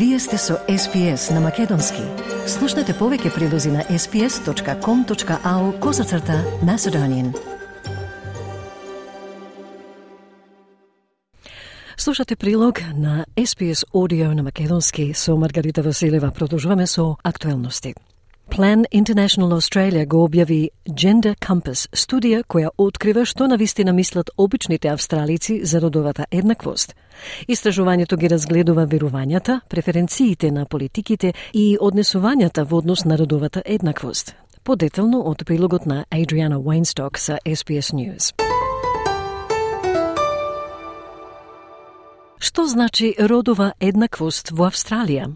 Вие сте со SPS на Македонски. Слушнете повеќе прилози на sps.com.au козацрта на Седонин. Слушате прилог на SPS Audio на Македонски со Маргарита Василева. Продолжуваме со актуелности. Plan International Australia го објави Gender Compass, студија која открива што на вистина мислат обичните австралици за родовата еднаквост. Истражувањето ги разгледува верувањата, преференциите на политиките и однесувањата во однос на родовата еднаквост. Подетелно од прилогот на Адриана Уейнсток за SBS News. Што значи родова еднаквост во Австралија?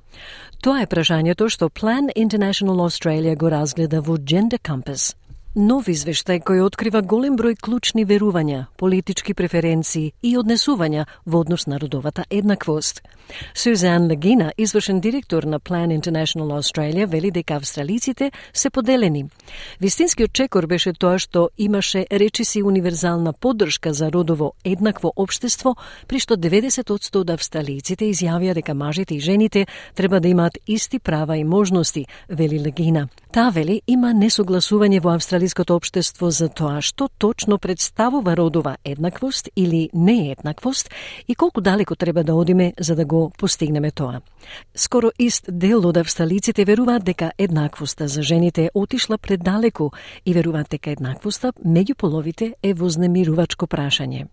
Тоа е прашањето што Plan International Australia го разгледа во Gender Compass – Нов извештај кој открива голем број клучни верувања, политички преференции и однесувања во однос на родовата еднаквост. Сюзан Легина, извршен директор на Plan International Australia, вели дека австралиците се поделени. Вистинскиот чекор беше тоа што имаше речиси универзална поддршка за родово еднакво обштество, при што 90% од австралиците изјавија дека мажите и жените треба да имаат исти права и можности, вели Легина. Таа вели има несогласување во австралиското општество за тоа што точно представува родова еднаквост или нееднаквост и колку далеко треба да одиме за да го постигнеме тоа. Скоро ист дел од австралиците веруваат дека еднаквоста за жените отишла предалеку и веруваат дека еднаквоста меѓу половите е вознемирувачко прашање.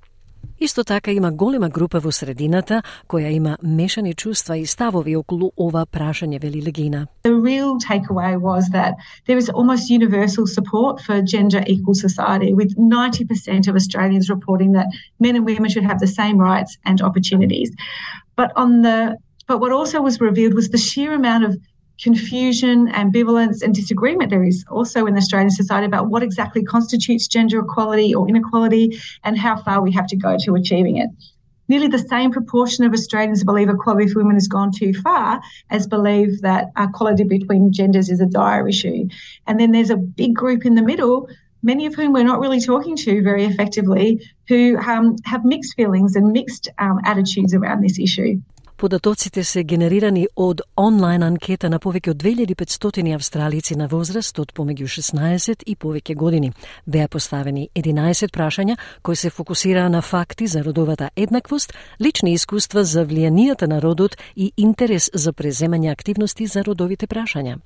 Исто така има голема група во средината која има мешани чувства и ставови околу ова прашање, вели Легина. The real takeaway was that there is almost universal support for gender equal society with 90% of Australians reporting that men and women should have the same rights and opportunities. But on the but what also was revealed was the sheer amount of confusion, ambivalence, and disagreement there is also in Australian society about what exactly constitutes gender equality or inequality and how far we have to go to achieving it. Nearly the same proportion of Australians believe equality for women has gone too far as believe that equality between genders is a dire issue. And then there's a big group in the middle many of whom we're not really talking to very effectively, who um, have mixed feelings and mixed um, attitudes around this issue. Податоците се генерирани од онлайн анкета на повеќе од 2500 австралици на возраст од помеѓу 16 и повеќе години. Беа поставени 11 прашања кои се фокусираа на факти за родовата еднаквост, лични искуства за влијанијата на родот и интерес за преземање активности за родовите прашања.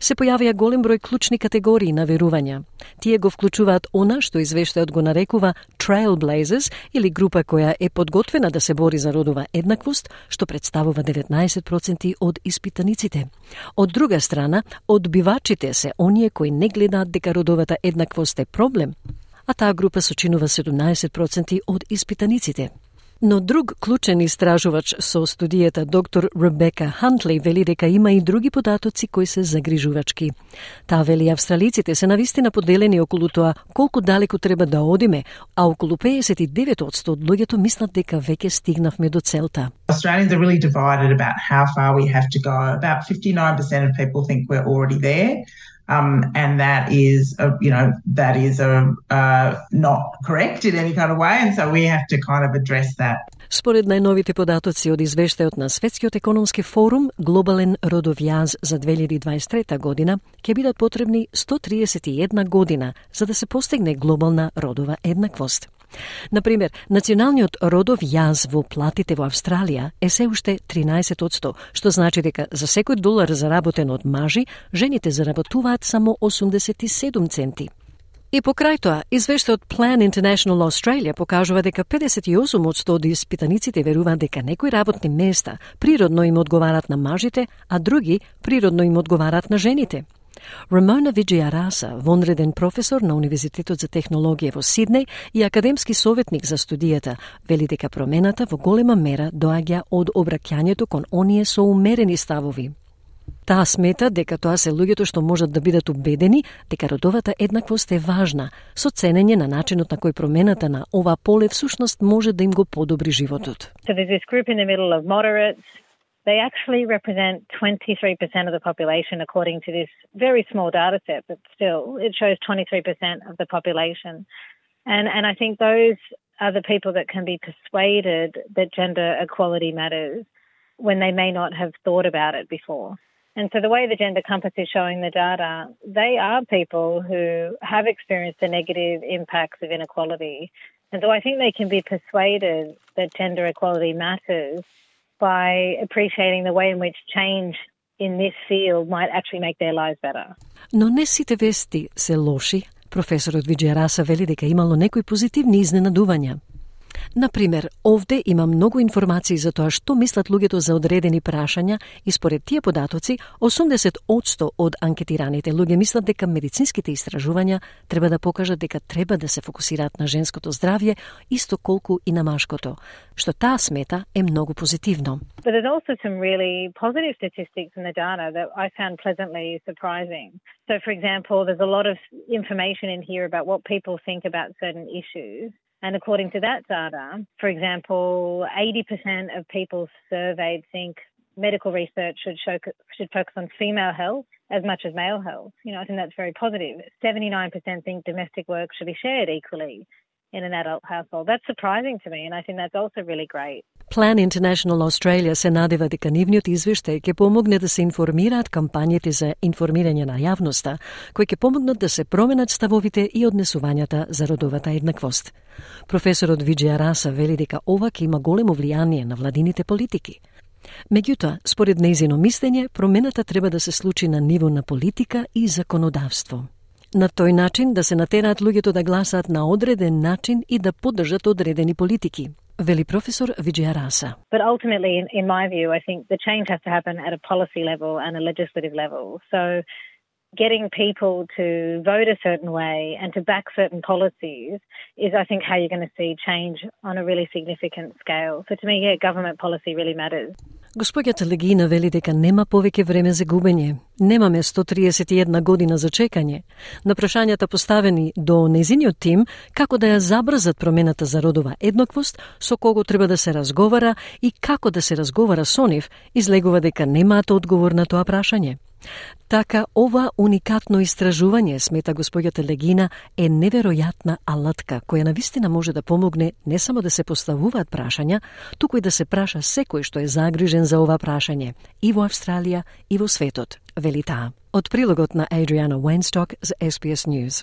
Се појавија голем број клучни категории на верувања. Тие го вклучуваат она што извештајот го нарекува Trailblazers или група која е подготвена да се бори за родова еднаквост, што представува 19% од испитаниците. Од друга страна, одбивачите се оние кои не гледаат дека родовата еднаквост е проблем, а таа група сочинува 17% од испитаниците. Но друг клучен истражувач со студијата доктор Ребека Хантли вели дека има и други податоци кои се загрижувачки. Таа вели австралиците се навистина поделени околу тоа колку далеку треба да одиме, а околу 59% од луѓето мислат дека веќе стигнавме до целта. Australians are really divided about how far we have to go. About 59% of people think we're already there. Um, and that is, a, you know, that is a, uh, not correct in any kind of way, and so we have to kind of address that. Според најновите податоци од извештајот на Светскиот економски форум, глобален родов јаз за 2023 година ќе бидат потребни 131 година за да се постигне глобална родова еднаквост. Например, националниот родов јаз во платите во Австралија е се уште 13%, што значи дека за секој долар заработен од мажи, жените заработуваат само 87 центи. И покрај тоа, извештајот Plan International Australia покажува дека 58% од испитаниците веруваат дека некои работни места природно им одговарат на мажите, а други природно им одговарат на жените. Рамона Виджиараса, вонреден професор на Универзитетот за технологија во Сиднеј и академски советник за студијата, вели дека промената во голема мера доаѓа од обраќањето кон оние со умерени ставови. Таа смета дека тоа се луѓето што можат да бидат убедени дека родовата еднаквост е важна, со ценење на начинот на кој промената на ова поле всушност може да им го подобри животот. So They actually represent 23% of the population, according to this very small data set, but still, it shows 23% of the population. And, and I think those are the people that can be persuaded that gender equality matters. when they may not have thought about it before. And so the way the Gender Compass is showing the data, they are people who have experienced the negative impacts of inequality. And so I think they can be persuaded that gender equality matters by appreciating the way in which change in this field might actually make their lives better. Но не сите вести се лоши. Професорот Виджея Раса вели дека имало некои позитивни изненадувања. Например, овде има многу информации за тоа што мислат луѓето за одредени прашања и според тие податоци, 80% од анкетираните луѓе мислат дека медицинските истражувања треба да покажат дека треба да се фокусираат на женското здравје исто колку и на машкото, што таа смета е многу позитивно. But there's also some really positive statistics in the data that I found pleasantly surprising. So, for example, there's a lot of information in here about what people think about certain issues. And according to that data, for example, 80% of people surveyed think medical research should, show, should focus on female health as much as male health. You know, I think that's very positive. 79% think domestic work should be shared equally in an adult household. That's surprising to me, and I think that's also really great. Plan International Australia се надева дека нивниот извештај ќе помогне да се информираат кампањите за информирање на јавноста, кои ќе помогнат да се променат ставовите и однесувањата за родовата еднаквост. Професорот Виджеја Раса вели дека ова ќе има големо влијание на владините политики. Меѓутоа, според нејзино мислење, промената треба да се случи на ниво на политика и законодавство. На тој начин да се натераат луѓето да гласаат на одреден начин и да поддржат одредени политики. Veli But ultimately, in, in my view, I think the change has to happen at a policy level and a legislative level. So getting people to vote a certain way and to back certain policies is, I think, how you're going to see change on a really significant scale. So to me, yeah, government policy really matters. Господјата Легина вели дека нема повеќе време за губење. Немаме 131 година за чекање. На прашањата поставени до незиниот тим како да ја забрзат промената за родова еднаквост, со кого треба да се разговара и како да се разговара со нив, излегува дека немаат одговор на тоа прашање. Така, ова уникатно истражување, смета господјата Легина, е неверојатна алатка, која на вистина може да помогне не само да се поставуваат прашања, туку и да се праша секој што е загрижен за ова прашање, и во Австралија, и во светот, вели таа. Од прилогот на Адриана Уенсток за SBS News.